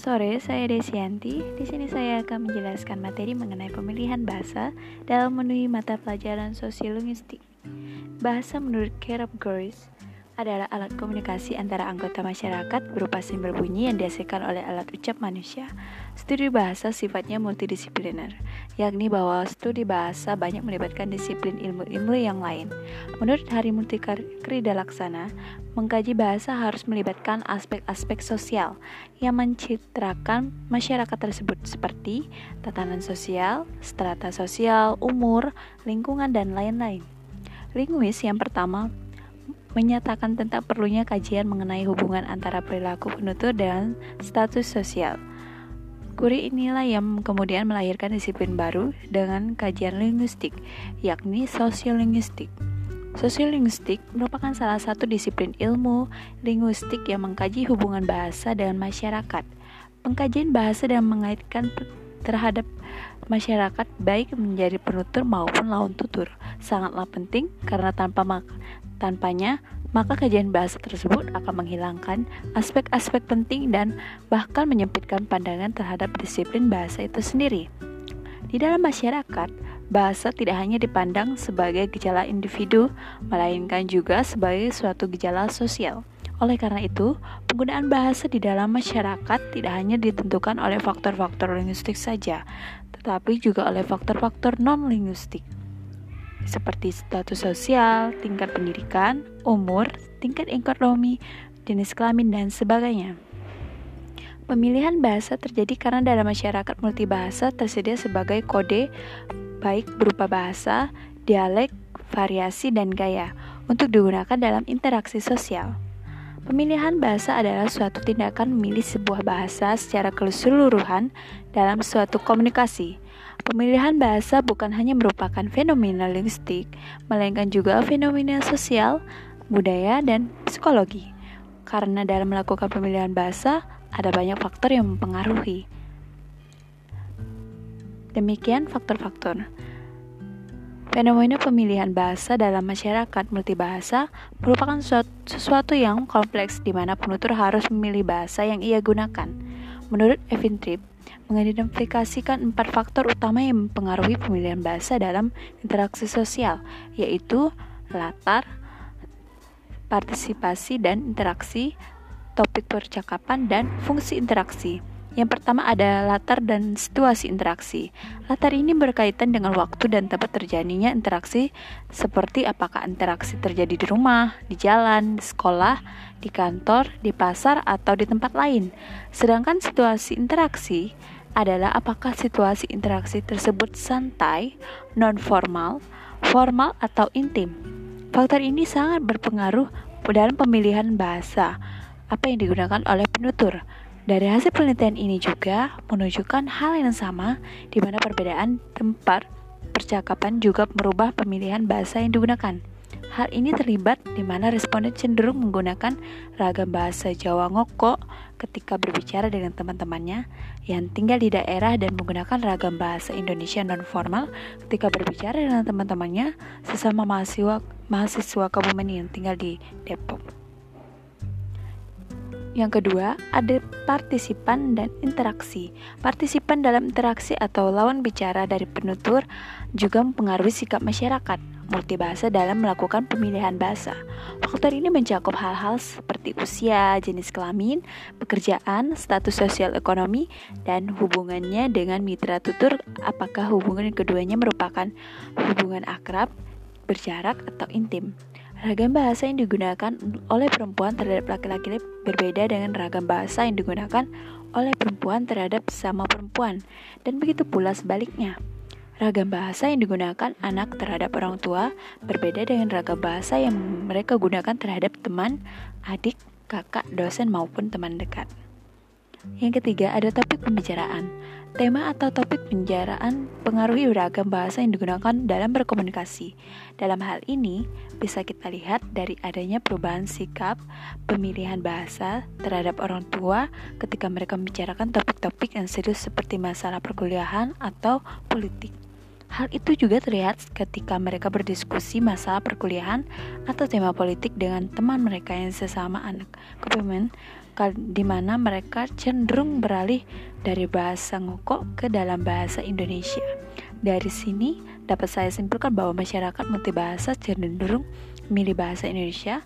sore, saya Desianti. Di sini saya akan menjelaskan materi mengenai pemilihan bahasa dalam memenuhi mata pelajaran sosiolinguistik. Bahasa menurut Kerab Goris adalah alat komunikasi antara anggota masyarakat berupa simbol bunyi yang dihasilkan oleh alat ucap manusia. Studi bahasa sifatnya multidisipliner, yakni bahwa studi bahasa banyak melibatkan disiplin ilmu-ilmu yang lain. Menurut Hari Multikrida Laksana, mengkaji bahasa harus melibatkan aspek-aspek sosial yang mencitrakan masyarakat tersebut seperti tatanan sosial, strata sosial, umur, lingkungan, dan lain-lain. Linguis yang pertama menyatakan tentang perlunya kajian mengenai hubungan antara perilaku penutur dan status sosial. Kuri inilah yang kemudian melahirkan disiplin baru dengan kajian linguistik, yakni sosiolinguistik. Sosiolinguistik merupakan salah satu disiplin ilmu linguistik yang mengkaji hubungan bahasa dengan masyarakat. Pengkajian bahasa dan mengaitkan terhadap masyarakat baik menjadi penutur maupun lawan tutur sangatlah penting karena tanpa Tanpanya, maka kajian bahasa tersebut akan menghilangkan aspek-aspek penting dan bahkan menyempitkan pandangan terhadap disiplin bahasa itu sendiri. Di dalam masyarakat, bahasa tidak hanya dipandang sebagai gejala individu, melainkan juga sebagai suatu gejala sosial. Oleh karena itu, penggunaan bahasa di dalam masyarakat tidak hanya ditentukan oleh faktor-faktor linguistik saja, tetapi juga oleh faktor-faktor non-linguistik seperti status sosial, tingkat pendidikan, umur, tingkat ekonomi, jenis kelamin, dan sebagainya. Pemilihan bahasa terjadi karena dalam masyarakat multibahasa tersedia sebagai kode baik berupa bahasa, dialek, variasi, dan gaya untuk digunakan dalam interaksi sosial. Pemilihan bahasa adalah suatu tindakan memilih sebuah bahasa secara keseluruhan dalam suatu komunikasi Pemilihan bahasa bukan hanya merupakan fenomena linguistik, melainkan juga fenomena sosial, budaya, dan psikologi. Karena dalam melakukan pemilihan bahasa, ada banyak faktor yang mempengaruhi. Demikian faktor-faktor. Fenomena pemilihan bahasa dalam masyarakat multibahasa merupakan sesuatu yang kompleks di mana penutur harus memilih bahasa yang ia gunakan. Menurut Evin Tripp, mengidentifikasikan empat faktor utama yang mempengaruhi pemilihan bahasa dalam interaksi sosial, yaitu latar, partisipasi dan interaksi, topik percakapan, dan fungsi interaksi. Yang pertama ada latar dan situasi interaksi. Latar ini berkaitan dengan waktu dan tempat terjadinya interaksi seperti apakah interaksi terjadi di rumah, di jalan, di sekolah, di kantor, di pasar, atau di tempat lain. Sedangkan situasi interaksi adalah apakah situasi interaksi tersebut santai, non-formal, formal, atau intim. Faktor ini sangat berpengaruh dalam pemilihan bahasa apa yang digunakan oleh penutur. Dari hasil penelitian ini juga menunjukkan hal yang sama di mana perbedaan tempat percakapan juga merubah pemilihan bahasa yang digunakan. Hal ini terlibat di mana responden cenderung menggunakan ragam bahasa Jawa ngoko ketika berbicara dengan teman-temannya yang tinggal di daerah dan menggunakan ragam bahasa Indonesia non-formal ketika berbicara dengan teman-temannya sesama mahasiswa mahasiswa Kabupaten yang tinggal di Depok. Yang kedua, ada partisipan dan interaksi. Partisipan dalam interaksi atau lawan bicara dari penutur juga mempengaruhi sikap masyarakat multibahasa dalam melakukan pemilihan bahasa. Faktor ini mencakup hal-hal seperti usia, jenis kelamin, pekerjaan, status sosial ekonomi, dan hubungannya dengan mitra tutur apakah hubungan keduanya merupakan hubungan akrab, berjarak, atau intim. Ragam bahasa yang digunakan oleh perempuan terhadap laki-laki berbeda dengan ragam bahasa yang digunakan oleh perempuan terhadap sama perempuan, dan begitu pula sebaliknya. Ragam bahasa yang digunakan anak terhadap orang tua berbeda dengan ragam bahasa yang mereka gunakan terhadap teman, adik, kakak, dosen, maupun teman dekat. Yang ketiga, ada topik pembicaraan. Tema atau topik pembicaraan pengaruhi ragam bahasa yang digunakan dalam berkomunikasi. Dalam hal ini, bisa kita lihat dari adanya perubahan sikap pemilihan bahasa terhadap orang tua ketika mereka membicarakan topik-topik yang serius seperti masalah perkuliahan atau politik. Hal itu juga terlihat ketika mereka berdiskusi masalah perkuliahan atau tema politik dengan teman mereka yang sesama anak kepemen di mana mereka cenderung beralih dari bahasa ngokok ke dalam bahasa Indonesia. Dari sini dapat saya simpulkan bahwa masyarakat multibahasa cenderung memilih bahasa Indonesia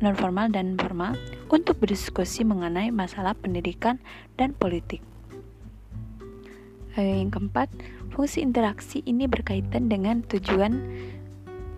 non formal dan formal untuk berdiskusi mengenai masalah pendidikan dan politik. Yang keempat, fungsi interaksi ini berkaitan dengan tujuan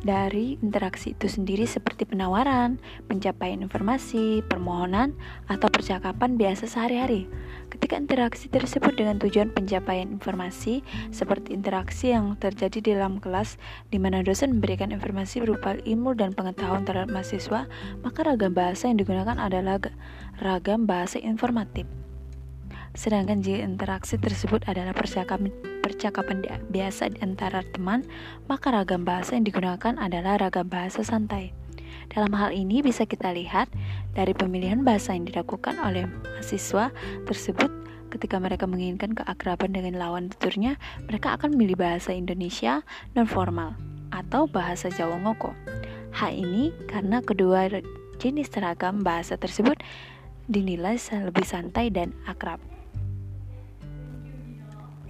dari interaksi itu sendiri seperti penawaran, pencapaian informasi, permohonan, atau percakapan biasa sehari-hari. Ketika interaksi tersebut dengan tujuan pencapaian informasi, seperti interaksi yang terjadi di dalam kelas di mana dosen memberikan informasi berupa ilmu dan pengetahuan terhadap mahasiswa, maka ragam bahasa yang digunakan adalah ragam bahasa informatif. Sedangkan jika interaksi tersebut adalah percakapan, percakapan biasa di antara teman, maka ragam bahasa yang digunakan adalah ragam bahasa santai. Dalam hal ini bisa kita lihat dari pemilihan bahasa yang dilakukan oleh mahasiswa tersebut ketika mereka menginginkan keakraban dengan lawan tuturnya, mereka akan memilih bahasa Indonesia non formal atau bahasa Jawa Ngoko. Hal ini karena kedua jenis seragam bahasa tersebut dinilai lebih santai dan akrab.